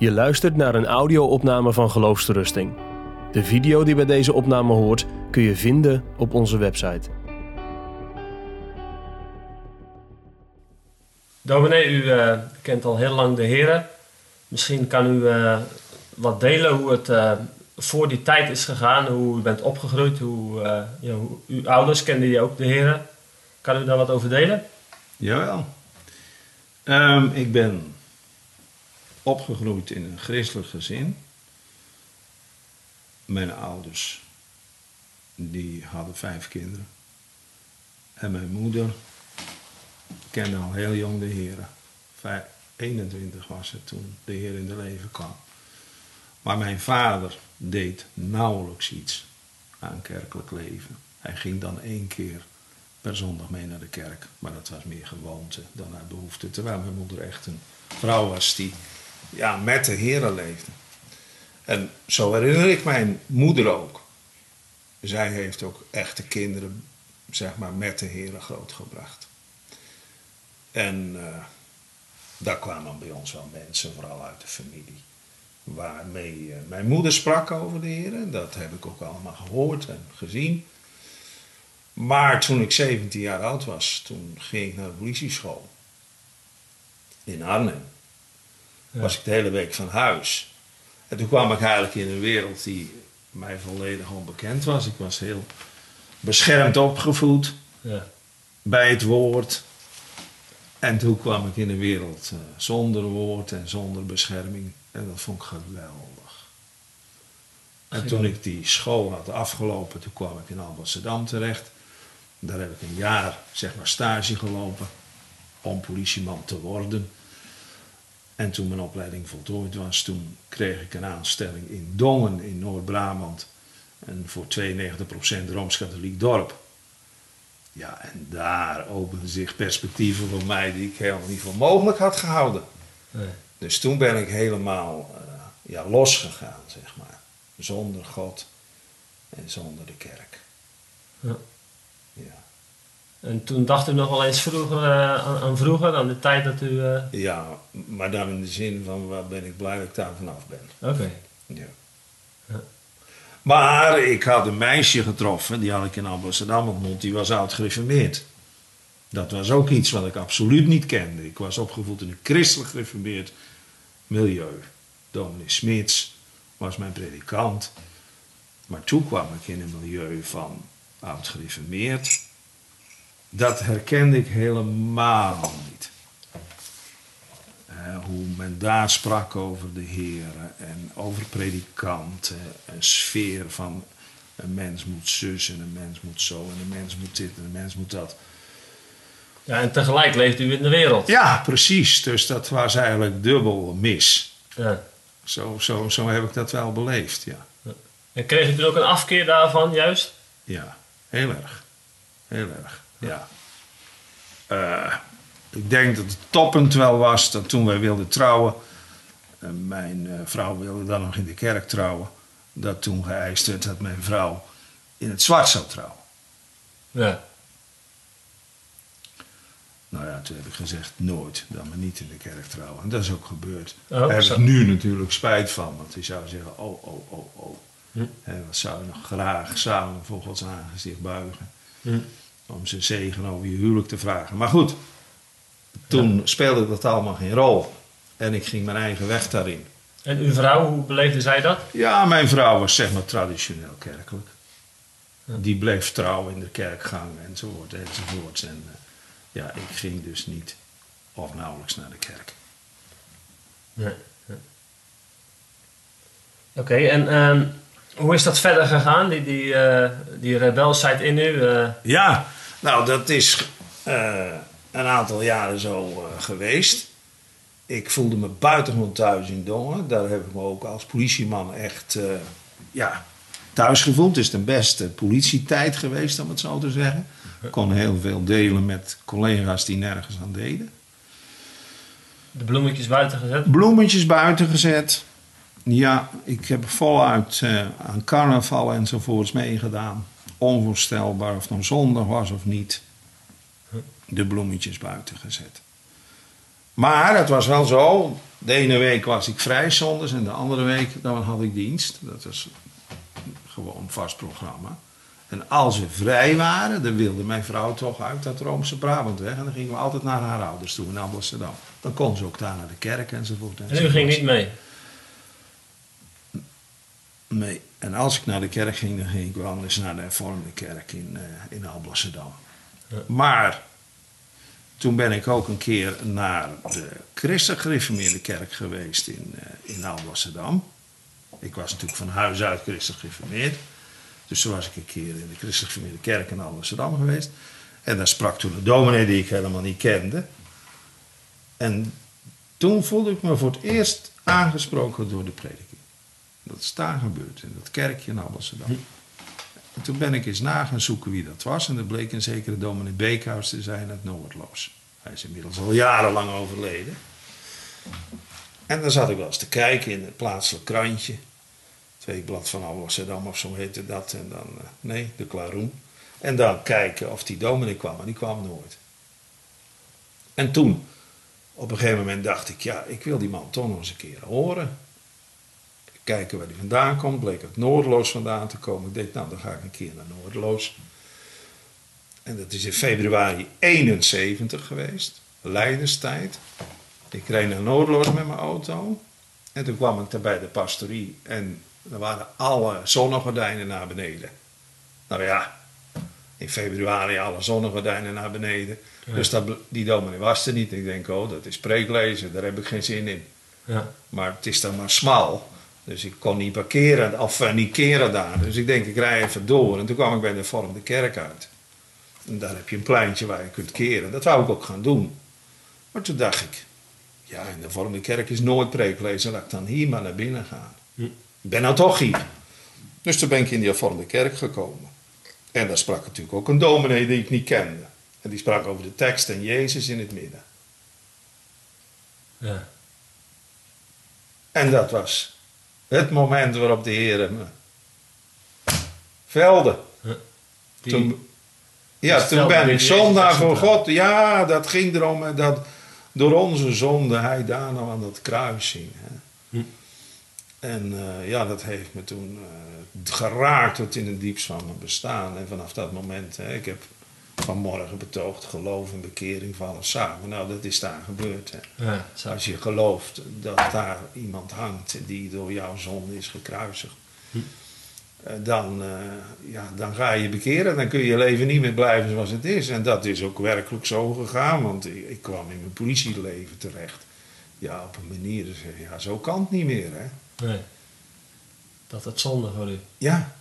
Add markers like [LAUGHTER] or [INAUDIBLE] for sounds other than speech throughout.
Je luistert naar een audio-opname van Geloofsterusting. De video die bij deze opname hoort kun je vinden op onze website. Dominee, u eh, kent al heel lang de Heer. Misschien kan u eh, wat delen hoe het eh, voor die tijd is gegaan, hoe u bent opgegroeid, hoe, ja, hoe uw ouders kenden die ook de Heer. Kan u daar wat over delen? Jawel. Ehm, ik ben opgegroeid in een christelijk gezin. Mijn ouders, die hadden vijf kinderen. En mijn moeder kende al heel jong de Heer. 21 was het toen de Heer in de leven kwam. Maar mijn vader deed nauwelijks iets aan kerkelijk leven. Hij ging dan één keer per zondag mee naar de kerk. Maar dat was meer gewoonte dan uit behoefte. Terwijl mijn moeder echt een vrouw was die ja, met de Heer leefde. En zo herinner ik mijn moeder ook. Zij heeft ook echte kinderen, zeg maar, met de Heer grootgebracht. En uh, daar kwamen bij ons wel mensen, vooral uit de familie, waarmee uh, mijn moeder sprak over de Heer. Dat heb ik ook allemaal gehoord en gezien. Maar toen ik 17 jaar oud was, toen ging ik naar de politieschool in Arnhem. Was ik de hele week van huis. En toen kwam ik eigenlijk in een wereld die mij volledig onbekend was. Ik was heel beschermd opgevoed ja. bij het woord. En toen kwam ik in een wereld uh, zonder woord en zonder bescherming. En dat vond ik geweldig. En toen ik die school had afgelopen, toen kwam ik in Amsterdam terecht. Daar heb ik een jaar zeg maar stage gelopen om politieman te worden. En toen mijn opleiding voltooid was, toen kreeg ik een aanstelling in Dongen in Noord-Brabant. En voor 92% Rooms-Katholiek dorp. Ja, en daar openden zich perspectieven voor mij die ik helemaal niet voor mogelijk had gehouden. Nee. Dus toen ben ik helemaal uh, ja, losgegaan, zeg maar. Zonder God en zonder de kerk. Ja. ja. En toen dacht u nog wel eens vroeger, uh, aan, aan, vroeger, aan de tijd dat u... Uh... Ja, maar dan in de zin van waar ben ik blij dat ik daar vanaf ben. Oké. Ja. ja. Maar ik had een meisje getroffen, die had ik in Amsterdam ontmoet, die was oud gereformeerd. Dat was ook iets wat ik absoluut niet kende. Ik was opgevoed in een christelijk gereformeerd milieu. Dominee Smits was mijn predikant. Maar toen kwam ik in een milieu van oud gereformeerd dat herkende ik helemaal niet. hoe men daar sprak over de Heer en over predikanten, een sfeer van een mens moet zus en een mens moet zo en een mens moet dit en een mens moet dat. Ja, en tegelijk leeft u in de wereld. Ja, precies. Dus dat was eigenlijk dubbel mis. Ja. Zo, zo, zo heb ik dat wel beleefd, ja. En kreeg u toen ook een afkeer daarvan, juist? Ja, heel erg. Heel erg. Ja. Uh, ik denk dat het toppunt wel was dat toen wij wilden trouwen, en mijn uh, vrouw wilde dan nog in de kerk trouwen, dat toen geëist werd dat mijn vrouw in het zwart zou trouwen. Ja. Nou ja, toen heb ik gezegd, nooit, dan maar niet in de kerk trouwen. En dat is ook gebeurd. Oh, Daar heb ik nu natuurlijk spijt van, want die zou zeggen, oh, oh, oh, oh. Hm. En wat zou je nog graag samen voor Gods aangezicht buigen. Hm om zijn zegen over je huwelijk te vragen. Maar goed, toen speelde dat allemaal geen rol. En ik ging mijn eigen weg daarin. En uw vrouw, hoe beleefde zij dat? Ja, mijn vrouw was zeg maar traditioneel kerkelijk. Die bleef trouw in de kerkgang enzovoort enzovoort. En uh, ja, ik ging dus niet of nauwelijks naar de kerk. Nee. Oké, en uh, hoe is dat verder gegaan, die, die, uh, die rebelsheid in u? Ja, nou, dat is uh, een aantal jaren zo uh, geweest. Ik voelde me buitengewoon thuis in Dongen. Daar heb ik me ook als politieman echt uh, ja, thuis gevoeld. Het is de beste politietijd geweest, om het zo te zeggen. Ik kon heel veel delen met collega's die nergens aan deden. De bloemetjes buiten gezet? Bloemetjes buiten gezet. Ja, ik heb voluit aan carnaval enzovoorts meegedaan onvoorstelbaar of het nou zondag was of niet, de bloemetjes buiten gezet. Maar het was wel zo. De ene week was ik vrij zondags en de andere week dan had ik dienst. Dat was gewoon een vast programma. En als we vrij waren, dan wilde mijn vrouw toch uit dat Roomse Brabant weg. En dan gingen we altijd naar haar ouders toe in Amsterdam. Dan kon ze ook daar naar de kerk enzovoort. En u enzovoort. ging niet mee? Nee. En als ik naar de kerk ging, dan ging ik wel eens naar de hervormde kerk in, eh in Alblasserdam. Ja. Maar toen ben ik ook een keer naar de christelijk gereformeerde kerk geweest in, eh in Alblasserdam. Ik was natuurlijk van huis uit christelijk gereformeerd. Dus toen was ik een keer in de christelijk gereformeerde kerk in Alblasserdam geweest. En daar sprak toen een dominee die ik helemaal niet kende. En toen voelde ik me voor het eerst aangesproken door de prediking. Dat is daar gebeurd, in dat kerkje in Amsterdam. En toen ben ik eens na gaan zoeken wie dat was. En er bleek een zekere dominee Beekhuis te zijn uit Noordloos. Hij is inmiddels al jarenlang overleden. En dan zat ik wel eens te kijken in het plaatselijk krantje. Het weekblad van Amsterdam of zo heette dat. En dan, eh, nee, de Klaroen. En dan kijken of die dominee kwam. En die kwam nooit. En toen, op een gegeven moment dacht ik, ja, ik wil die man toch nog eens een keer horen. Kijken waar hij vandaan komt. Bleek uit Noordloos vandaan te komen. Ik dacht, nou, dan ga ik een keer naar Noordloos. En dat is in februari 71 geweest. Leiderstijd. Ik reed naar Noordloos met mijn auto. En toen kwam ik daar bij de pastorie. En er waren alle zonnegordijnen naar beneden. Nou ja, in februari alle zonnegordijnen naar beneden. Ja. Dus dat, die dominee was er niet. Ik denk, oh, dat is preeklezen. Daar heb ik geen zin in. Ja. Maar het is dan maar smal. Dus ik kon niet parkeren, of niet keren daar. Dus ik denk, ik rij even door. En toen kwam ik bij de vormde kerk uit. En daar heb je een pleintje waar je kunt keren. Dat wou ik ook gaan doen. Maar toen dacht ik, ja, in de vormde kerk is nooit preeklezen. Laat ik dan hier maar naar binnen gaan. Hm. Ik ben nou toch hier. Dus toen ben ik in die vormde kerk gekomen. En daar sprak natuurlijk ook een dominee die ik niet kende. En die sprak over de tekst en Jezus in het midden. Ja. En dat was het moment waarop de Heer me velde. Die, Toen, ja, toen ben ik zondaar voor. God. Ja, dat ging erom dat door onze zonde hij daar nou aan dat kruis hing. Hè. Hm. En eh, ja, dat heeft me toen eh, geraakt tot in het diepst van mijn bestaan. En vanaf dat moment, hè, ik heb vanmorgen betoogd geloof en bekering vallen samen. Nou, dat is daar gebeurd. Hè. ja. Als je gelooft dat daar iemand hangt die door jouw zonde is gekruisigd, Hm. eh, dan, eh, ja, dan ga je bekeren. Dan kun je je leven niet meer blijven zoals het is. En dat is ook werkelijk zo gegaan, want ik, ik kwam in mijn politieleven terecht. Ja, op een manier, dus, ja, zo kan het niet meer. Hè? Nee. Dat het zonde voor u. Ja.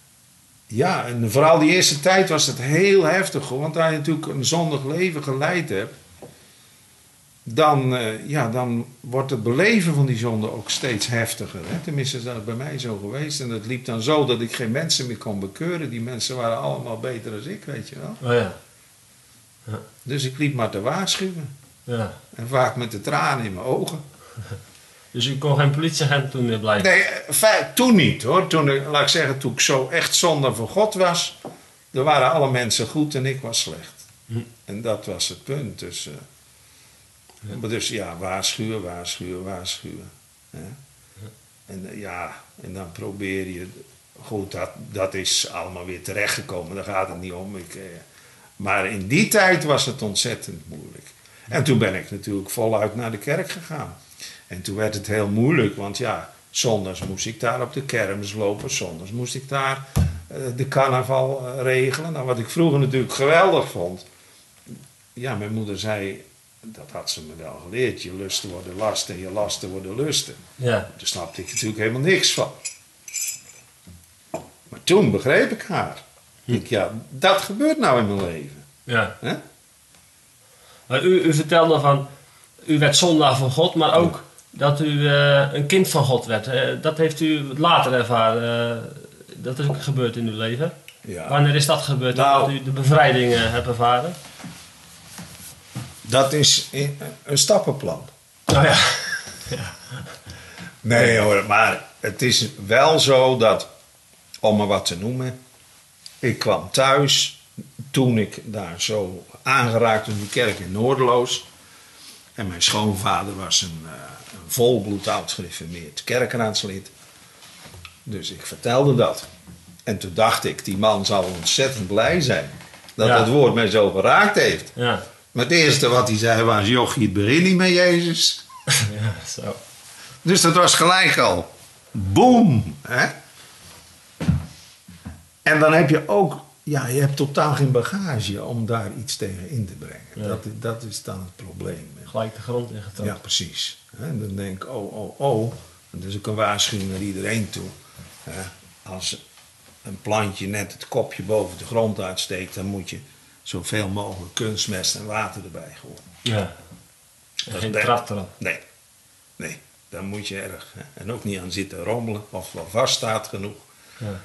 Ja, en vooral die eerste tijd was het heel heftig, want daar je natuurlijk een zondig leven geleid hebt. Dan, eh, ja, dan wordt het beleven van die zonde ook steeds heftiger. Hè? Tenminste, is dat bij mij zo geweest. En dat liep dan zo dat ik geen mensen meer kon bekeuren. Die mensen waren allemaal beter dan ik, weet je wel. Oh ja. Dus ik liep maar te waarschuwen. ja. En vaak met de tranen in mijn ogen. [LAUGHS] Dus u kon geen politieagent toen meer blijven? Nee, eh, toen niet hoor. Toen, ik- laat ik zeggen, toen ik zo echt zonde voor God was. Er waren alle mensen goed en ik was slecht. Hm. En dat was het punt. Dus, eh, Ja. maar dus ja, waarschuwen, waarschuwen, waarschuwen. Hè. En eh, ja, en dan probeer je. Goed, dat, dat is allemaal weer terechtgekomen, daar gaat het niet om. Ik, eh, maar in die tijd was het ontzettend moeilijk. En toen ben ik natuurlijk voluit naar de kerk gegaan. En toen werd het heel moeilijk, want ja, zondags moest ik daar op de kermis lopen, zondags moest ik daar eh, de carnaval eh, regelen. Nou, wat ik vroeger natuurlijk geweldig vond. Ja, mijn moeder zei, dat had ze me wel geleerd, je lusten worden lasten en je lasten worden lusten. Ja. Daar snapte ik natuurlijk helemaal niks van. Maar toen begreep ik haar. Ik denk, ja, dat gebeurt nou in mijn leven. ja. Maar u, u vertelde van, u werd zondaar van God, maar ook dat u eh, een kind van God werd. Eh, dat heeft u later ervaren. eh, dat is ook gebeurd in uw leven. Ja. Wanneer is dat gebeurd? Nou- dat u de bevrijding hebt ervaren? Dat is een stappenplan. Nou ja. Nee hoor, maar het is wel zo dat, om maar wat te noemen, ik kwam thuis toen ik daar zo aangeraakt in die kerk in Noordeloos. En mijn schoonvader was een, uh, volbloed oud-gereformeerd kerkenraadslid. Dus ik vertelde dat. En toen dacht ik, die man zal ontzettend blij zijn dat Ja. het woord mij zo geraakt heeft. Ja. Maar het eerste wat hij zei was, jochie, het begint niet met Jezus. [LAUGHS] ja, zo. Dus dat was gelijk al. Boom! Hè? En dan heb je ook, ja, je hebt totaal geen bagage om daar iets tegen in te brengen. Ja. Dat, dat is dan het probleem. Gelijk de grond ingetrapt. Ja, precies. En dan denk ik, oh, oh, oh. En dat is ook een waarschuwing naar iedereen toe. Als een plantje net het kopje boven de grond uitsteekt, dan moet je zoveel mogelijk kunstmest en water erbij gooien. Ja. En Dat geen trap erop. Nee, nee, daar moet je erg. En ook niet aan zitten rommelen of wel vast staat genoeg. Ja.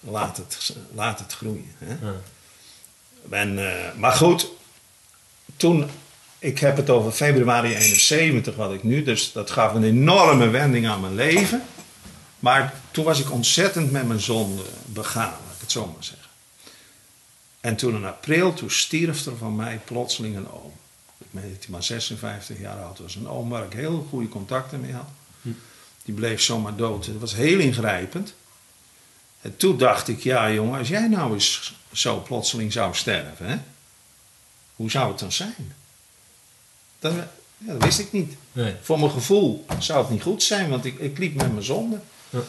Laat het, laat het groeien. Hè. Ja. En, eh, maar goed, toen, ik heb het over februari 71 wat ik nu, dus dat gaf een enorme wending aan mijn leven. Maar toen was ik ontzettend met mijn zonde begaan, laat ik het zo maar zeggen. En toen in april, toen stierf er van mij plotseling een oom. Ik meen dat hij maar 56 jaar oud was. Een oom waar ik heel goede contacten mee had. Die bleef zomaar dood. Dat was heel ingrijpend. En toen dacht ik, ja jongen, als jij nou eens zo plotseling zou sterven, hè? hoe zou het dan zijn? Dat, ja, dat wist ik niet. Nee. Voor mijn gevoel zou het niet goed zijn, want ik, ik liep met mijn zonde. Ja.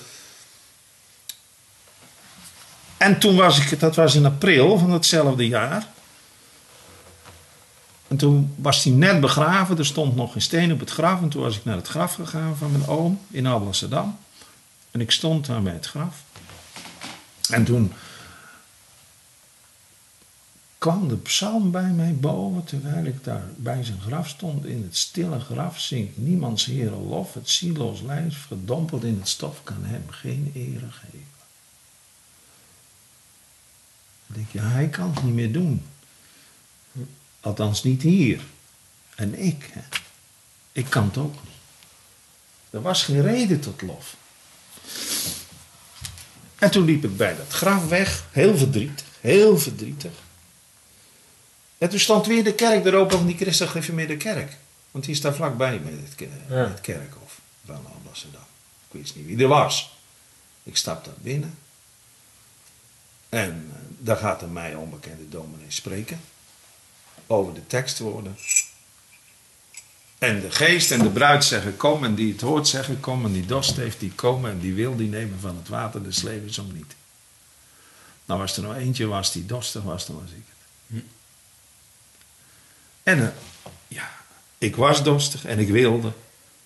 En toen was ik, dat was in april van hetzelfde jaar. En toen was hij net begraven, er stond nog een steen op het graf. En toen was ik naar het graf gegaan van mijn oom in Alblasserdam. En ik stond daar bij het graf. En toen kwam de psalm bij mij boven terwijl ik daar bij zijn graf stond. In het stille graf zingt niemands Heere lof. Het zieloos lijf verdompeld in het stof kan hem geen ere geven. Dan denk je, hij kan het niet meer doen. Althans niet hier. En ik, hè. ik kan het ook niet. Er was geen reden tot lof. En toen liep ik bij dat graf weg, heel verdrietig, heel verdrietig. En toen stond weer de kerk erop van die christelijk gereformeerde kerk. Want die is daar vlakbij met het, Ja. het kerkhof van Amsterdam. Ik wist niet wie er was. Ik stap daar binnen. En eh, daar gaat een mij onbekende dominee spreken. Over de tekstwoorden. En de geest en de bruid zeggen kom. En die het hoort zeggen kom. En die dorst heeft die komen. En die wil die nemen van het water des levens om niet. Nou als er nou eentje was die dorstig was, dan was ik het. En eh, ja, ik was dorstig en ik wilde.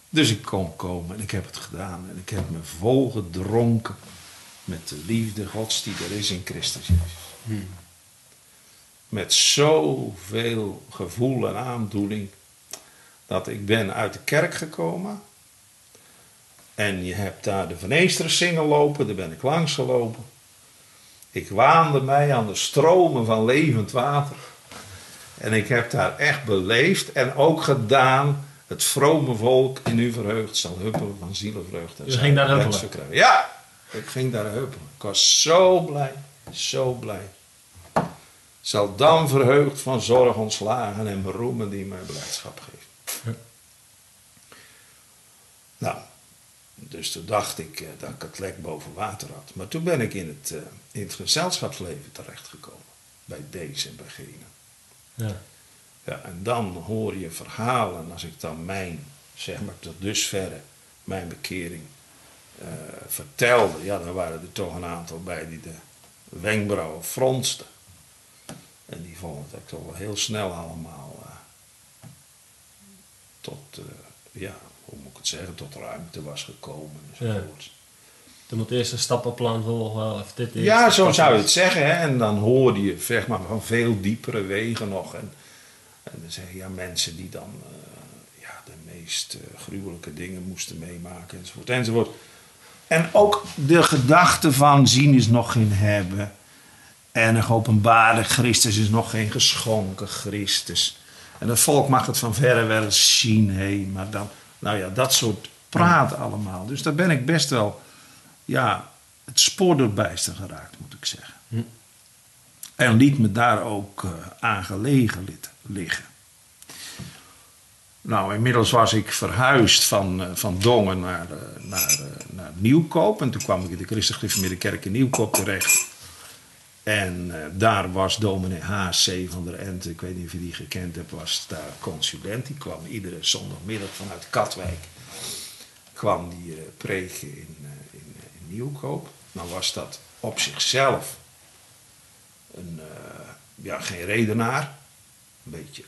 Dus ik kon komen en ik heb het gedaan. En ik heb me volgedronken met de liefde gods die er is in Christus Jezus. Met zoveel gevoel en aandoening. Dat ik ben uit de kerk gekomen. En je hebt daar de Veneestersingel lopen. Daar ben ik langs gelopen. Ik waande mij aan de stromen van levend water. En ik heb daar echt beleefd en ook gedaan. Het vrome volk in u verheugd zal huppelen van zielenvreugde. Dus je ging daar huppelen? Ja, ik ging daar huppelen. Ik was zo blij, zo blij. Zal dan verheugd van zorg ontslagen en beroemen die mij blijdschap geeft. Ja. Nou, dus toen dacht ik eh, dat ik het lek boven water had. Maar toen ben ik in het, eh, in het gezelschapsleven terechtgekomen. Bij deze en bij gene. Ja. Ja, en dan hoor je verhalen, als ik dan mijn, zeg maar tot dusverre, mijn bekering eh, vertelde. Ja, dan waren er toch een aantal bij die de wenkbrauwen fronsten. En die vonden het ook toch wel heel snel allemaal tot, eh, ja, hoe moet ik het zeggen, tot ruimte was gekomen enzovoort. Er moet eerst een stappenplan volgen. Of dit Ja, zo zou je het zeggen. Hè? En dan hoorde je zeg maar, van veel diepere wegen nog. En, en dan zeg je ja, mensen die dan eh, ja, de meest eh, gruwelijke dingen moesten meemaken enzovoort, enzovoort. En ook de gedachte van zien is nog geen hebben. En een geopenbaarde Christus is nog geen geschonken Christus. En het volk mag het van verre wel eens zien. Hé, maar dan, nou ja, dat soort praat allemaal. Dus daar ben ik best wel ja, het spoor door bijster geraakt, moet ik zeggen. Hm. En liet me daar ook eh, aan gelegen lit- liggen. Nou, inmiddels was ik verhuisd van, eh, van Dongen naar, eh, naar, naar Nieuwkoop. En toen kwam ik in de Christelijk Gereformeerde Kerk in Nieuwkoop terecht. En eh, daar was dominee H.C. van der Ent, ik weet niet of je die gekend hebt, was daar consulent. Die kwam iedere zondagmiddag vanuit Katwijk. Kwam die eh, preken in, eh, in, in Nieuwkoop. Nou was dat op zichzelf een, ja, geen redenaar. Een beetje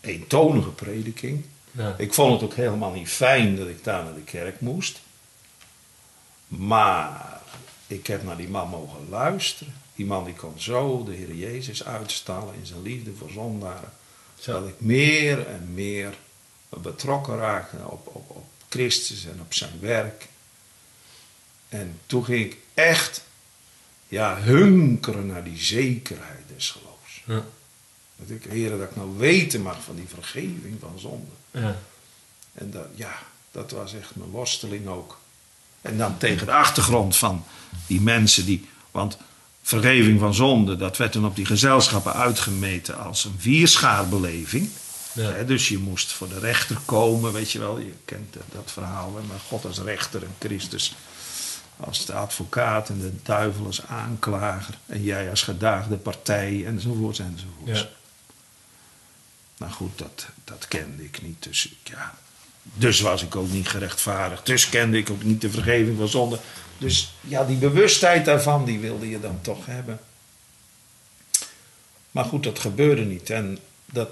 eentonige prediking. Ja. Ik vond het ook helemaal niet fijn dat ik daar naar de kerk moest. Maar ik heb naar die man mogen luisteren. Die man die kon zo de Heer Jezus uitstallen in zijn liefde voor zondaren. Zo. Dat ik meer en meer betrokken raakte op, op, op Christus en op zijn werk. En toen ging ik echt ja, hunkeren naar die zekerheid des geloofs. Ja. Dat ik, Heer, dat ik nou weten mag van die vergeving van zonde. Ja. En dat, ja, dat was echt mijn worsteling ook. En dan tegen de achtergrond van die mensen die. Want vergeving van zonde, dat werd dan op die gezelschappen uitgemeten als een vierschaarbeleving. Ja. Dus je moest voor de rechter komen, weet je wel. Je kent dat, dat verhaal. Maar God als rechter en Christus als de advocaat en de duivel als aanklager. En jij als gedaagde partij enzovoorts enzovoorts. Ja. Nou goed, dat, dat kende ik niet. Dus, ja, dus was ik ook niet gerechtvaardigd. Dus kende ik ook niet de vergeving van zonde. Dus ja, die bewustheid daarvan, die wilde je dan toch hebben. Maar goed, dat gebeurde niet. En, dat,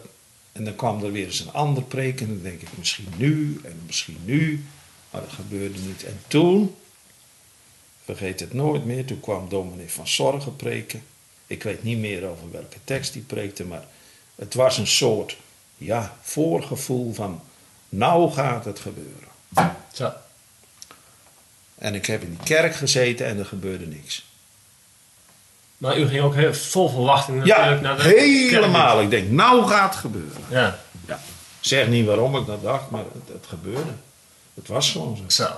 en dan kwam er weer eens een ander preek. En dan denk ik, misschien nu en misschien nu. Maar dat gebeurde niet. En toen, vergeet het nooit meer, toen kwam dominee van Zorgen preken. Ik weet niet meer over welke tekst die preekte, maar het was een soort ja, voorgevoel van, nou gaat het gebeuren. Zo. En ik heb in die kerk gezeten en er gebeurde niks. Maar u ging ook heel vol verwachting Ja, natuurlijk naar de helemaal. Ik denk, nou gaat het gebeuren. Ja, Ja. Zeg niet waarom ik dat dacht, maar het, het gebeurde. Het was gewoon zo. zo.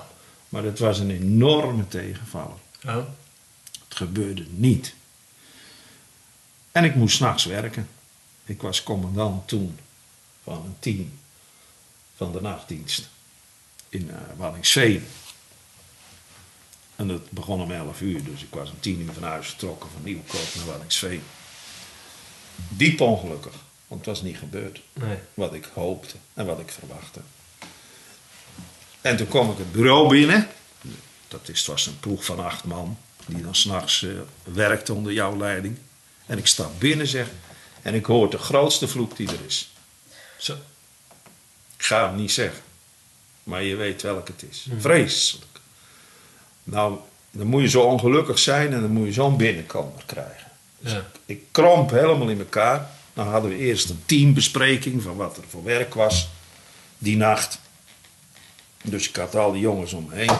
Maar het was een enorme tegenvaller. Oh. Het gebeurde niet. En ik moest s'nachts werken. Ik was commandant toen van een team van de nachtdienst in uh, Wallingsveen. En dat begon om 11 uur, dus ik was om 10 uur van huis vertrokken van Nieuwkoop naar Wallingsveen. Diep ongelukkig, want het was niet gebeurd Nee. wat ik hoopte en wat ik verwachtte. En toen kwam ik het bureau binnen. Dat is, was een ploeg van acht man, die dan s'nachts uh, werkte onder jouw leiding. En ik stap binnen, zeg, en ik hoor de grootste vloek die er is. Zo. Ik ga hem niet zeggen, maar je weet welke het is. Vreselijk. Nou, dan moet je zo ongelukkig zijn en dan moet je zo'n binnenkomer krijgen. Ja. Ik kromp helemaal in elkaar. Dan hadden we eerst een teambespreking van wat er voor werk was die nacht. Dus ik had al die jongens om me heen.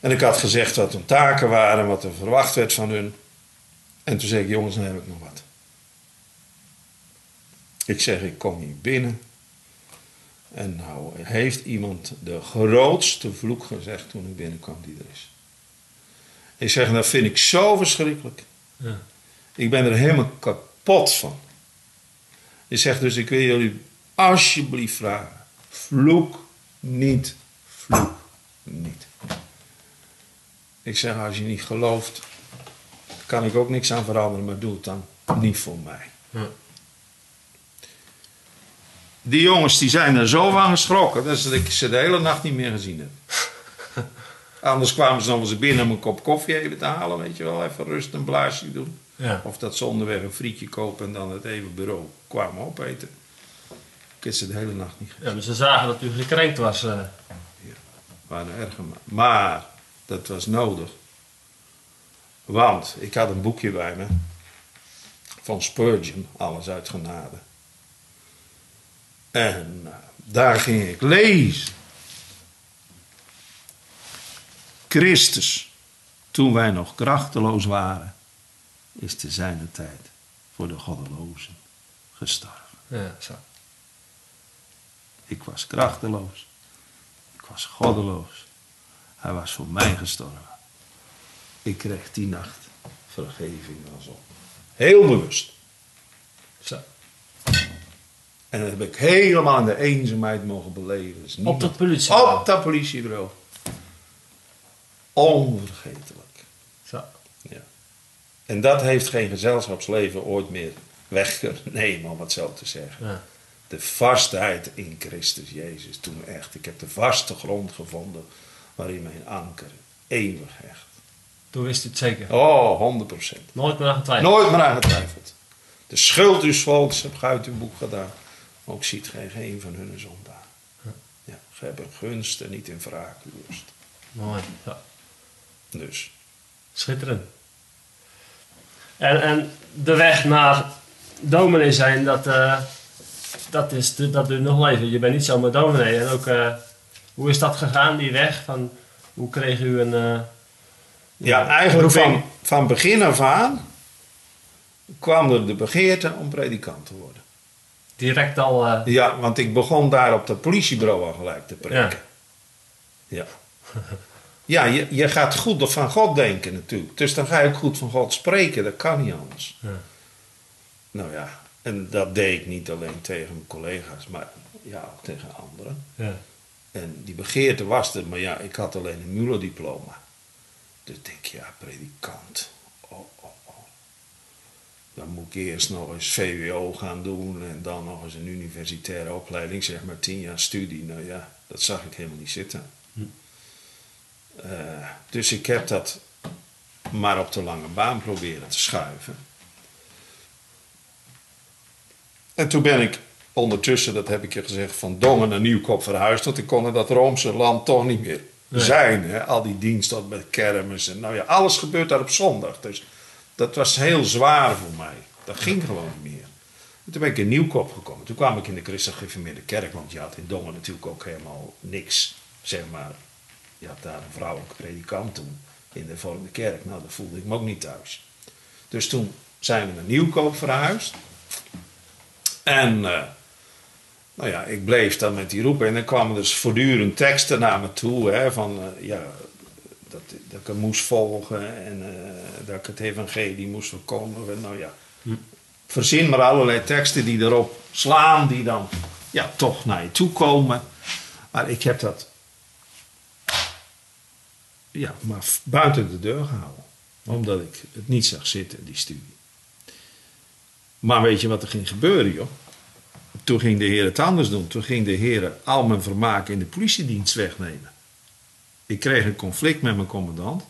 En ik had gezegd wat hun taken waren, wat er verwacht werd van hun. En toen zei ik, jongens, dan heb ik nog wat. Ik zeg, ik kom hier binnen. En nou heeft iemand de grootste vloek gezegd toen ik binnenkwam die er is. Ik zeg, dat vind ik zo verschrikkelijk. Ja. Ik ben er helemaal kapot van. Je zegt dus, ik wil jullie alsjeblieft vragen. Vloek niet, vloek niet. Ik zeg, als je niet gelooft, kan ik ook niks aan veranderen, maar doe het dan niet voor mij. Ja. Die jongens die zijn er zo van geschrokken dat ik ze de hele nacht niet meer gezien heb. [LAUGHS] Anders kwamen ze nog eens binnen om een kop koffie even te halen, weet je wel, even rust een blaasje doen. Ja. Of dat ze onderweg een frietje kopen en dan het even bureau kwamen opeten. Ik heb ze de hele nacht niet gezien. ja, maar ze zagen dat u gekrenkt was. eh. waren erger maar. Maar dat was nodig. Want ik had een boekje bij me van Spurgeon, Alles uit genade. En eh, daar ging ik lezen. Christus, toen wij nog krachteloos waren, is te zijner tijd voor de goddelozen gestorven. Ja, zo. Ik was krachteloos. Ik was goddeloos. Hij was voor mij gestorven. Ik kreeg die nacht vergeving van zonde. Heel bewust. Zo. En dat heb ik helemaal in de eenzaamheid mogen beleven. Dus Op dat politiebureau. Op dat politiebureau. Onvergetelijk. Zo. Ja. En dat heeft geen gezelschapsleven ooit meer weggenemen, [LAUGHS] om het zo te zeggen. Ja. De vastheid in Christus Jezus toen echt. Ik heb de vaste grond gevonden waarin mijn anker eeuwig hecht. Toen wist u het zeker. Oh, 100% Nooit meer aan getwijfeld. Nooit meer aan getwijfeld. De schuld dus volks heb ik uit uw boek gedaan. Ook ziet gij geen van hun zondaar. Ja, gij hebt een gunst en niet in wraak lust. Mooi. Ja. Dus, Schitterend. En, en de weg naar dominee zijn, dat, eh, dat, is, dat duurt nog even. Je bent niet zomaar dominee. En ook, eh, hoe is dat gegaan, die weg? Van, hoe kreeg u een... eh, ja, eigenlijk van, van begin af aan kwam er de begeerte om predikant te worden. Direct al... eh, Ja, want ik begon daar op dat politiebureau al gelijk te preken. Ja. [LAUGHS] Ja, je, je gaat goed van God denken natuurlijk. Dus dan ga je ook goed van God spreken. Dat kan niet anders. Ja. Nou ja, en dat deed ik niet alleen tegen mijn collega's, maar ja, ook tegen anderen. ja. En die begeerte was er, maar ja, ik had alleen een MULO-diploma. Dus ik denk, ja, predikant. Dan moet ik eerst nog eens VWO gaan doen en dan nog eens een universitaire opleiding, zeg maar tien jaar studie. Nou ja, dat zag ik helemaal niet zitten. Eh, dus ik heb dat maar op de lange baan proberen te schuiven. En toen ben ik ondertussen, dat heb ik je gezegd, van Dongen naar Nieuwkoop verhuisd. Want ik kon in dat Roomse land toch niet meer Nee. zijn. Hè? Al die diensten met kermis en nou ja, alles gebeurt daar op zondag. Dus dat was heel zwaar voor mij. Dat ging gewoon niet meer. En toen ben ik in Nieuwkoop gekomen. Toen kwam ik in de christelijk gereformeerde kerk. Want je had in Dongen natuurlijk ook helemaal niks, zeg maar. Je had daar een vrouwelijke predikant toen in de hervormde kerk. Nou, dat voelde ik me ook niet thuis. Dus toen zijn we naar Nieuwkoop verhuisd. En eh, nou ja, ik bleef dan met die roepen. En dan kwamen dus voortdurend teksten naar me toe. Hè, van eh, ja, dat, dat ik hem moest volgen. En eh, dat ik het evangelie moest verkondigen. Nou ja, verzin maar allerlei teksten die erop slaan. Die dan ja, toch naar je toe komen. Maar ik heb dat ja, maar buiten de deur gehouden. Omdat ik het niet zag zitten, die studie. Maar weet je wat er ging gebeuren, joh? Toen ging de Heer het anders doen. Toen ging de Heer al mijn vermaak in de politiedienst wegnemen. Ik kreeg een conflict met mijn commandant.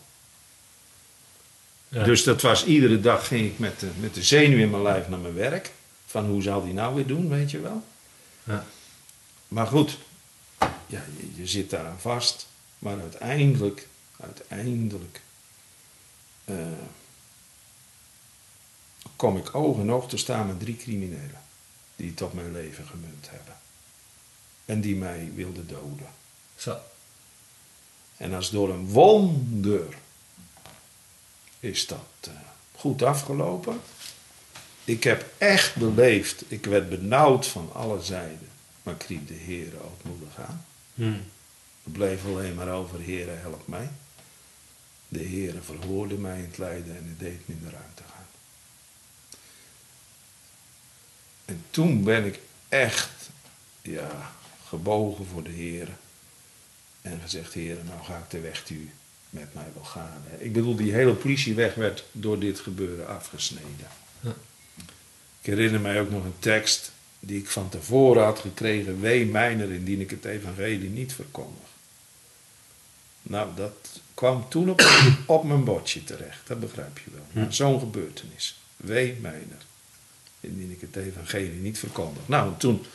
Ja. Dus dat was iedere dag ging ik met de, met de zenuw in mijn lijf naar mijn werk. Van hoe zal die nou weer doen, weet je wel. Ja. Maar goed, ja, je, je zit daaraan vast. Maar uiteindelijk, uiteindelijk eh, kom ik oog in oog te staan met drie criminelen. Die het op mijn leven gemunt hebben. En die mij wilden doden. Zo. En als door een wonder is dat eh, goed afgelopen. Ik heb echt beleefd, ik werd benauwd van alle zijden. Maar ik riep de Heer ootmoedig aan. Hm. Het bleef alleen maar over, Heere, help mij. De Heere verhoorde mij in het lijden en het deed me de ruimte gaan. En toen ben ik echt, ja, gebogen voor de Heere. En gezegd, Heere, nou ga ik de weg die u met mij wil gaan. Ik bedoel, die hele politieweg werd door dit gebeuren afgesneden. Ja. Ik herinner mij ook nog een tekst die ik van tevoren had gekregen. Wee mijner indien ik het evangelie niet verkondig. Nou, dat kwam toen op, [COUGHS] op mijn bordje terecht. Dat begrijp je wel. Zo'n gebeurtenis. Wee mijner indien ik het evangelie niet verkondig. Nou, en toen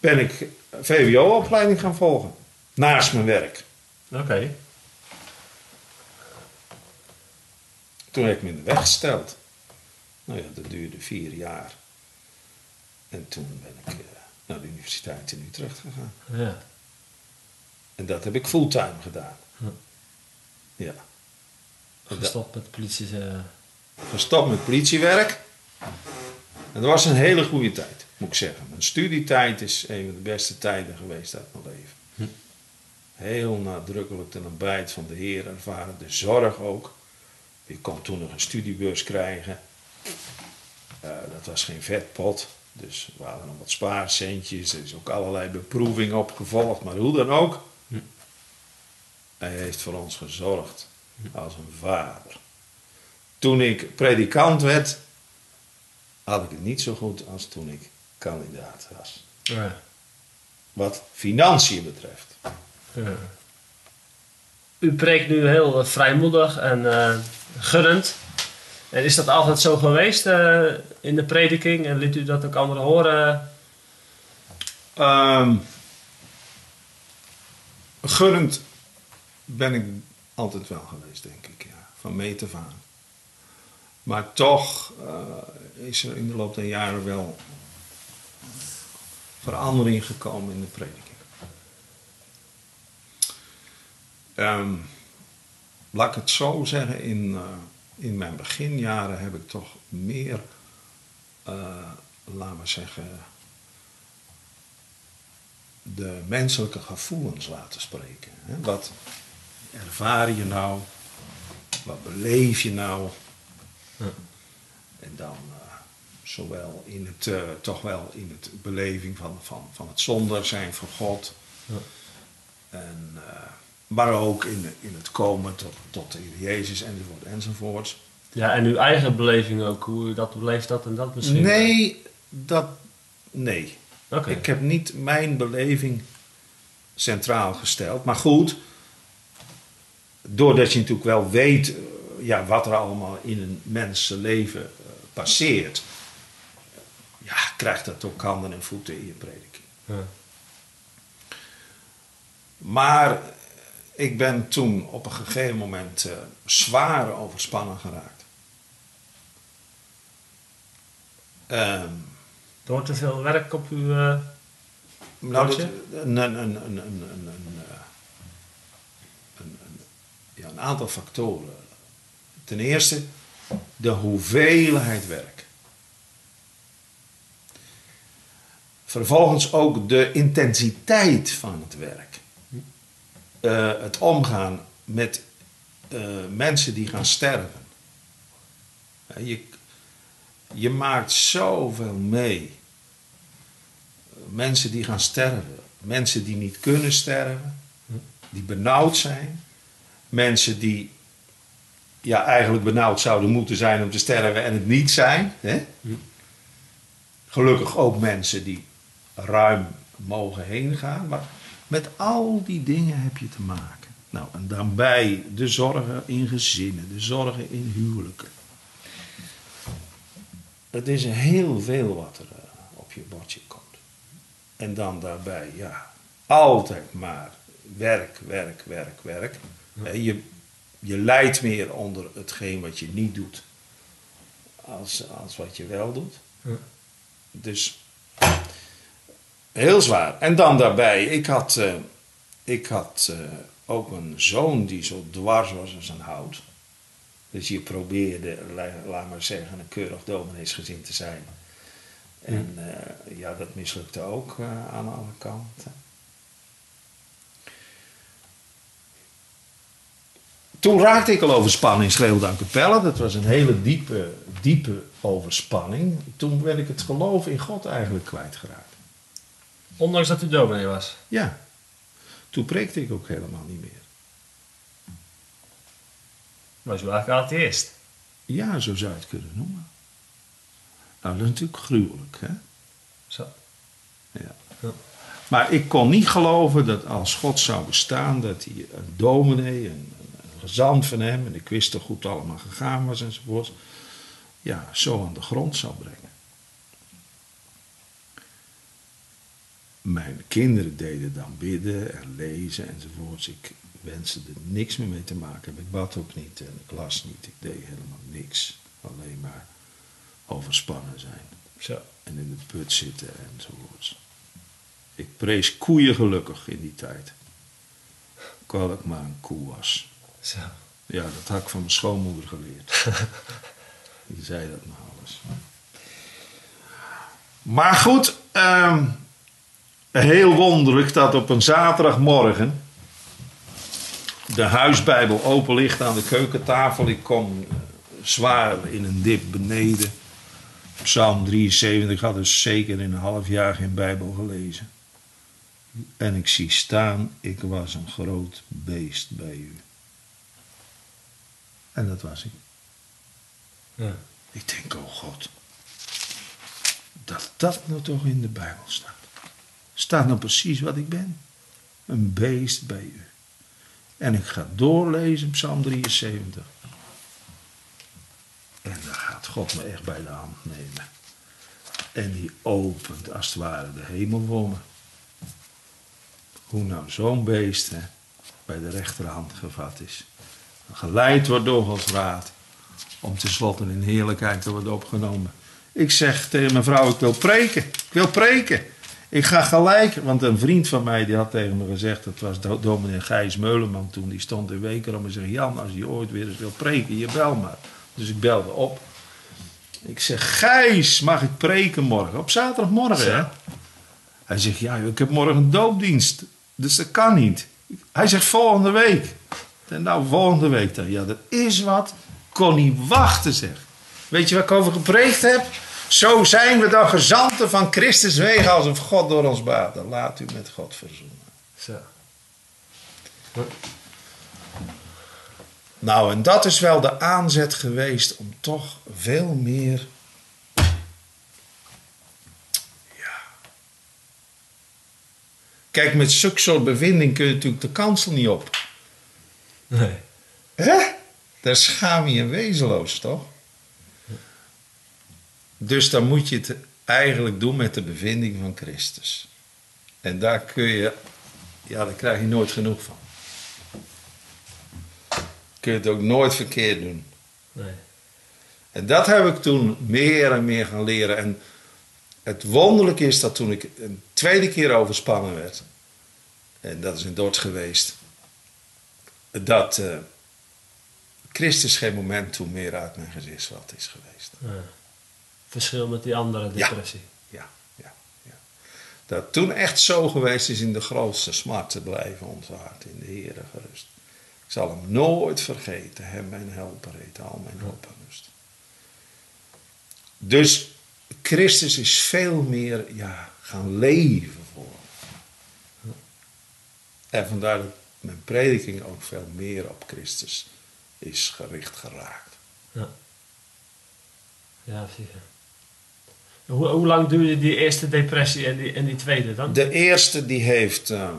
ben ik VWO-opleiding gaan volgen. Naast mijn werk. Oké. Toen heb ik me in de weg gesteld. Nou ja, dat duurde vier jaar. En toen ben ik eh, naar de universiteit in Utrecht gegaan. Ja. En dat heb ik fulltime gedaan. Hm. Ja. Gestopt met politie. eh, gestopt met politiewerk. En dat was een hele goede tijd, moet ik zeggen. Mijn studietijd is een van de beste tijden geweest uit mijn leven. Hm. Heel nadrukkelijk de nabijheid van de Heer ervaren, de zorg ook. Je kon toen nog een studiebeurs krijgen. Eh, dat was geen vetpot. Dus we hadden nog wat spaarcentjes. Er is ook allerlei beproevingen opgevolgd. Maar hoe dan ook. Hm. Hij heeft voor ons gezorgd als een vader. Toen ik predikant werd, had ik het niet zo goed als toen ik kandidaat was. Ja. Wat financiën betreft. U preekt nu heel eh, vrijmoedig en eh gunnend. En is dat altijd zo geweest eh, in de prediking? En liet u dat ook anderen horen? Ehm gunnend ben ik altijd wel geweest, denk ik. Ja. Van meet af aan. Maar toch is er in de loop der jaren wel verandering gekomen in de prediking. Ehm, laat ik het zo zeggen, in, eh, in mijn beginjaren heb ik toch meer, eh laten we zeggen, de menselijke gevoelens laten spreken. Hè? Wat ervaar je nou? Wat beleef je nou? Ja. En dan eh, zowel in het, toch wel in het beleving van, van, van het zonder zijn van God. Ja. En, maar ook in, in het komen tot, tot de Heer Jezus enzovoort enzovoorts. Ja, en uw eigen beleving ook. Hoe u dat beleeft, dat en dat misschien? Nee, dat, nee. Oké. Ik heb niet mijn beleving centraal gesteld. Maar goed, doordat je natuurlijk wel weet eh, ja, wat er allemaal in een mensenleven eh, passeert, ja, krijgt dat ook handen en voeten in je prediking. Ja. Maar ik ben toen op een gegeven moment eh, zwaar overspannen geraakt. Ehm, Door te veel werk op uw... eh, Nou, Wat dat, je? een, een, een, een, een, een, een, een- een- ja, een aantal factoren. Ten eerste de hoeveelheid werk. Vervolgens ook de intensiteit van het werk. Eh, het omgaan met eh, mensen die gaan sterven. Je, je maakt zoveel mee mensen die gaan sterven. Mensen die niet kunnen sterven. Die benauwd zijn. Mensen die ja, eigenlijk benauwd zouden moeten zijn om te sterven en het niet zijn. Hè? Gelukkig ook mensen die ruim mogen heen gaan. Maar met al die dingen heb je te maken. Nou, en daarbij de zorgen in gezinnen, de zorgen in huwelijken. Het is heel veel wat er eh, op je bordje komt. En dan daarbij, ja, altijd maar werk, werk, werk, werk. Je, je lijdt meer onder hetgeen wat je niet doet, als, als wat je wel doet. Ja. Dus heel zwaar. En dan daarbij, ik had, eh, ik had eh, ook een zoon die zo dwars was als een hout. Dus je probeerde, la- laat maar zeggen, een keurig domineesgezin te zijn. En eh, ja, dat mislukte ook aan alle kanten. Toen raakte ik al overspannen in Schreeuwde aan Capelle. Dat was een hele diepe, diepe overspanning. Toen ben ik het geloof in God eigenlijk kwijtgeraakt. Ondanks dat u dominee was. Ja, toen preekte ik ook helemaal niet meer. Was u eigenlijk atheïst. Ja, zo zou je het kunnen noemen. Nou, dat is natuurlijk gruwelijk, hè? Zo. Ja. Ja. Maar ik kon niet geloven dat als God zou bestaan, dat hij een dominee, een, een gezant van hem, en ik wist toch het allemaal gegaan was enzovoort, ja, zo aan de grond zou brengen. Mijn kinderen deden dan bidden en lezen enzovoorts. Ik wenste er niks meer mee te maken. Ik bad ook niet en ik las niet. Ik deed helemaal niks. Alleen maar overspannen zijn Zo. en in de put zitten enzovoorts. Ik prees koeien gelukkig in die tijd. Ik maar een koe was. Zo. Ja, dat had ik van mijn schoonmoeder geleerd. [LAUGHS] Die zei dat nou alles. Maar goed, ehm, heel wonderlijk dat op een zaterdagmorgen de huisbijbel open ligt aan de keukentafel. Ik kom eh, zwaar in een dip beneden. Psalm 73 had dus zeker in een half jaar geen Bijbel gelezen. En ik zie staan, ik was een groot beest bij u. En dat was ik. Ja. Ik denk, oh God, dat dat nou toch in de Bijbel staat. Staat nou precies wat ik ben. Een beest bij u. En ik ga doorlezen Psalm 73. En dan gaat God me echt bij de hand nemen. En die opent als het ware de hemel voor me. Hoe nou zo'n beest bij de rechterhand gevat is. Geleid wordt door Gods raad. Om tenslotte in heerlijkheid te worden opgenomen. Ik zeg tegen mijn vrouw, ik wil preken. Ik wil preken. Ik ga gelijk, want een vriend van mij die had tegen me gezegd, dat was do- dominee Gijs Meuleman toen, die stond in Wekerom en zei, Jan, als je ooit weer eens wil preken, je bel maar. Dus ik belde op. Ik zeg, Gijs, mag ik preken morgen? Op zaterdagmorgen, hè? Hij zegt, ja, ik heb morgen een doopdienst, dus dat kan niet. Hij zegt, volgende week. En nou, volgende week dan. Ja, dat is wat. Kon niet wachten, zeg. Weet je waar ik over gepreekt heb? Zo zijn we dan gezanten van Christus wegen alsof God door ons baat. Laat u met God verzoenen. Zo. Nou, en dat is wel de aanzet geweest om toch veel meer. Ja. Kijk, met zulke soort bevinding kun je natuurlijk de kansel niet op. Nee. Hè? Daar schaam je je wezenloos, toch? Dus dan moet je het eigenlijk doen met de bevinding van Christus. En daar kun je, ja, daar krijg je nooit genoeg van. Kun je het ook nooit verkeerd doen. Nee. En dat heb ik toen meer en meer gaan leren. En het wonderlijke is dat toen ik een tweede keer overspannen werd, en dat is in Dort geweest, dat eh, Christus geen moment toen meer uit mijn gezichtsveld is geweest. Ja. Verschil met die andere depressie. Ja, ja, ja. Dat toen echt zo geweest is in de grootste smart te blijven onze hart in de Heere gerust. Ik zal hem nooit vergeten, hem mijn helper heet, al mijn hoop en rust. Dus Christus is veel meer ja, gaan leven voor. En vandaar dat mijn prediking ook veel meer op Christus is gericht geraakt. Ja. Ja, precies. Hoe, hoe lang duurde die eerste depressie en die, en die tweede dan? De eerste die heeft, ehm,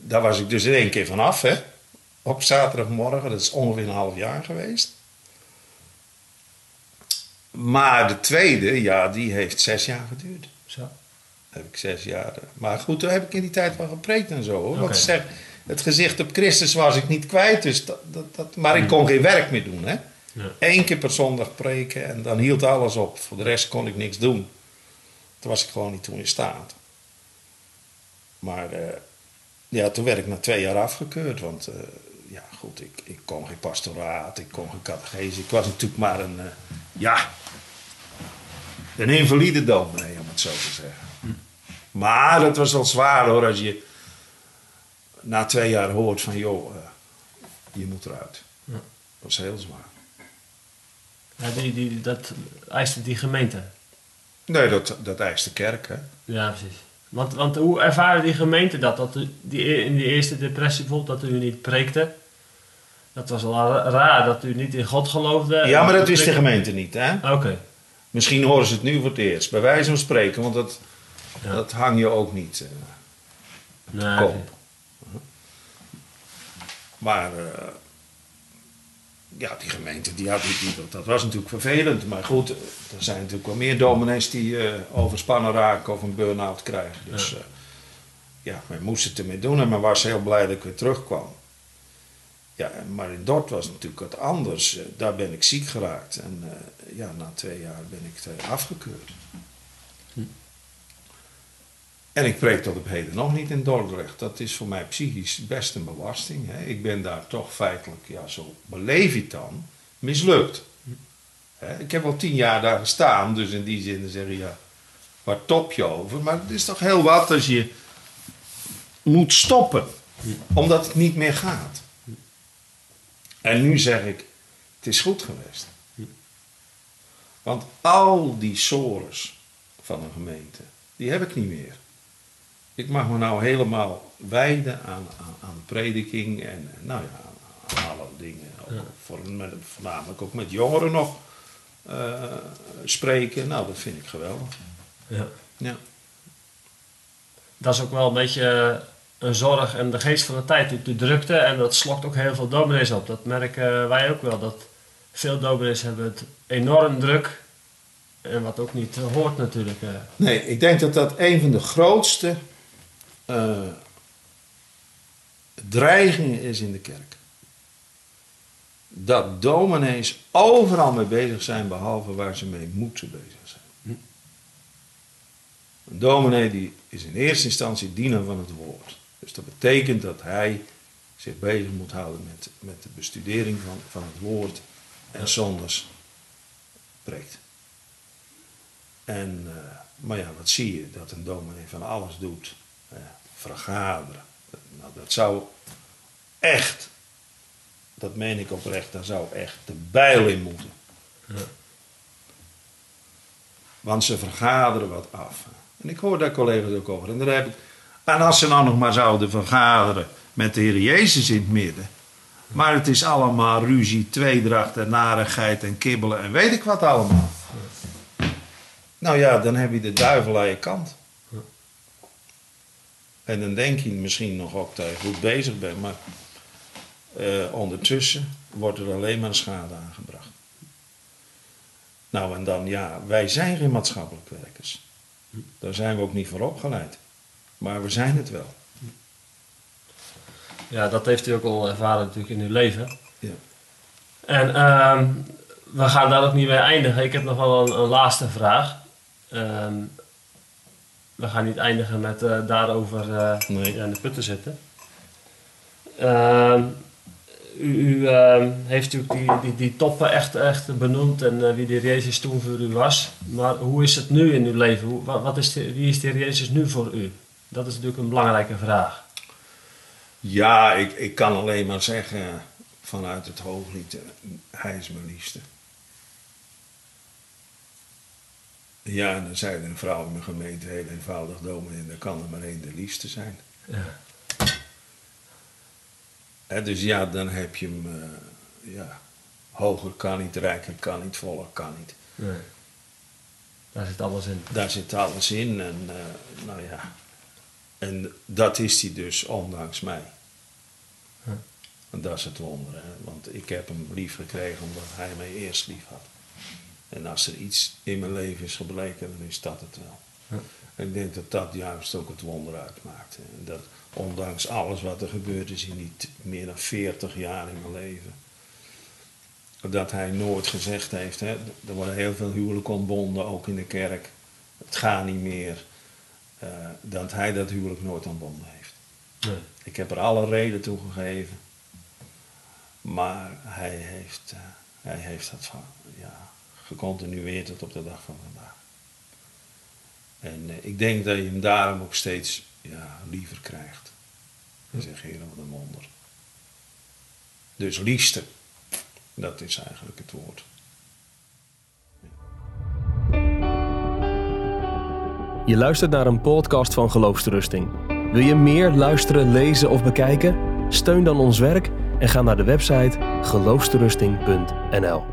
daar was ik dus in één keer vanaf, hè. Op zaterdagmorgen, dat is ongeveer een half jaar geweest. Maar de tweede, ja, die heeft zes jaar geduurd. Zo. Heb ik zes jaar. eh, Maar goed, toen heb ik in die tijd wel gepreekt en zo. Hoor. Want zeg, het gezicht op Christus was ik niet kwijt. Dus dat, dat, dat, maar ik kon geen werk meer doen. Hè? Ja. Eén keer per zondag preken en dan hield alles op. Voor de rest kon ik niks doen. Toen was ik gewoon niet toe in staat. Maar eh, ja, toen werd ik na twee jaar afgekeurd. Want eh, ja, goed, ik, ik kon geen pastoraat, ik kon geen catechese. Ik was natuurlijk maar een, eh, ja, een invalide dominee, om het zo te zeggen. Maar het was wel zwaar hoor, als je na twee jaar hoort van, joh, je moet eruit. Ja. Dat was heel zwaar. Ja, die, die, dat eiste die gemeente. Nee, dat, dat eist de kerk, hè. Ja, precies. Want, want hoe ervaren die gemeente dat? dat die, in die eerste depressie bijvoorbeeld, dat u niet preekte? Dat was wel ra- raar, dat u niet in God geloofde. Ja, maar dat wist de gemeente niet, hè. Oké. Misschien horen ze het nu voor het eerst, bij wijze van spreken, want dat, Ja. dat hang je ook niet eh, Nee, kop. Maar eh, ja, die gemeente, die had, die, die, dat was natuurlijk vervelend. Maar goed, er zijn natuurlijk wel meer dominees die eh, overspannen raken of een burn-out krijgen. Dus Ja. ja. ja, men moest het ermee doen en men was heel blij dat ik weer terugkwam. Ja, maar in Dort was het natuurlijk wat anders. Eh, daar ben ik ziek geraakt. En eh, ja, na twee jaar ben ik eh, afgekeurd. En ik preek tot op heden nog niet in Dordrecht. Dat is voor mij psychisch best een belasting. Hè. Ik ben daar toch feitelijk, ja, zo beleef het dan, mislukt. Hè. Ik heb al tien jaar daar gestaan, dus in die zin zeg je, ja, waar top je over? Maar het is toch heel wat als je moet stoppen, omdat het niet meer gaat. En nu zeg ik, het is goed geweest. Want al die sores van een gemeente, die heb ik niet meer. Ik mag me nou helemaal wijden aan, aan, aan prediking en nou ja, aan, alle dingen. Voor, met, voornamelijk ook met jongeren nog uh, spreken. Nou, dat vind ik geweldig. Ja. Ja. Dat is ook wel een beetje een zorg en de geest van de tijd, de drukte. En dat slokt ook heel veel dominees op. Dat merken wij ook wel. Dat veel dominees hebben het enorm druk. En wat ook niet hoort natuurlijk. Nee, ik denk dat dat een van de grootste uh, dreigingen is in de kerk. Dat dominees overal mee bezig zijn, behalve waar ze mee moeten bezig zijn. Een dominee die is in eerste instantie diener van het woord. Dus dat betekent dat hij zich bezig moet houden met, met de bestudering van, van het woord en zondags preekt. En, uh, maar ja, wat zie je? Dat een dominee van alles doet. Vergaderen. Nou, dat zou echt, dat meen ik oprecht, daar zou echt de bijl in moeten. Ja. Want ze vergaderen wat af. En ik hoor daar collega's ook over. En, daar heb ik, en als ze nou nog maar zouden vergaderen met de Heer Jezus in het midden. Maar het is allemaal ruzie, tweedracht en narigheid en kibbelen en weet ik wat allemaal. Nou ja, dan heb je de duivel aan je kant. En dan denk je misschien nog ook dat je goed bezig bent, maar uh, ondertussen wordt er alleen maar schade aangebracht. Nou en dan, ja, wij zijn geen maatschappelijk werkers. Daar zijn we ook niet voor opgeleid. Maar we zijn het wel. Ja, dat heeft u ook al ervaren natuurlijk in uw leven. Ja. En uh, we gaan daar ook niet mee eindigen. Ik heb nog wel een, een laatste vraag. Uh, we gaan niet eindigen met uh, daarover uh, nee. in de put te zitten. Ehm, u, u ehm, heeft natuurlijk die, die, die toppen echt, echt benoemd en uh, wie de Jezus toen voor u was. Maar hoe is het nu in uw leven? Hoe, wat, wat is de, wie is de Jezus nu voor u? Dat is natuurlijk een belangrijke vraag. Ja, ik, ik kan alleen maar zeggen vanuit het hooglied, hij is mijn liefste. Ja, en dan zei een vrouw in mijn gemeente heel eenvoudig, dominee, dan kan er maar één de liefste zijn. Ja. dus ja, dan heb je hem, uh, ja, hoger kan niet, rijker kan niet, voller kan niet. Nee. Daar zit alles in. Daar zit alles in en uh, nou ja, en dat is hij dus ondanks mij. En dat is het wonder, hè? want ik heb hem lief gekregen omdat hij mij eerst lief had. En als er iets in mijn leven is gebleken, dan is dat het wel. Ja. Ik denk dat dat juist ook het wonder uitmaakt. En dat ondanks alles wat er gebeurd is in die meer dan 40 jaar in mijn leven, dat hij nooit gezegd heeft, hè, er worden heel veel huwelijken ontbonden, ook in de kerk, het gaat niet meer, uh, dat hij dat huwelijk nooit ontbonden heeft. Nee. Ik heb er alle reden toe gegeven, maar hij heeft, uh, hij heeft dat van, ja, gecontinueerd tot op de dag van vandaag. En uh, ik denk dat je hem daarom ook steeds ja, liever krijgt. En zeg Heer, wat een wonder. Dus liefste, dat is eigenlijk het woord. Je luistert naar een podcast van Geloofsterusting. Wil je meer luisteren, lezen of bekijken? Steun dan ons werk en ga naar de website geloofsterusting.nl.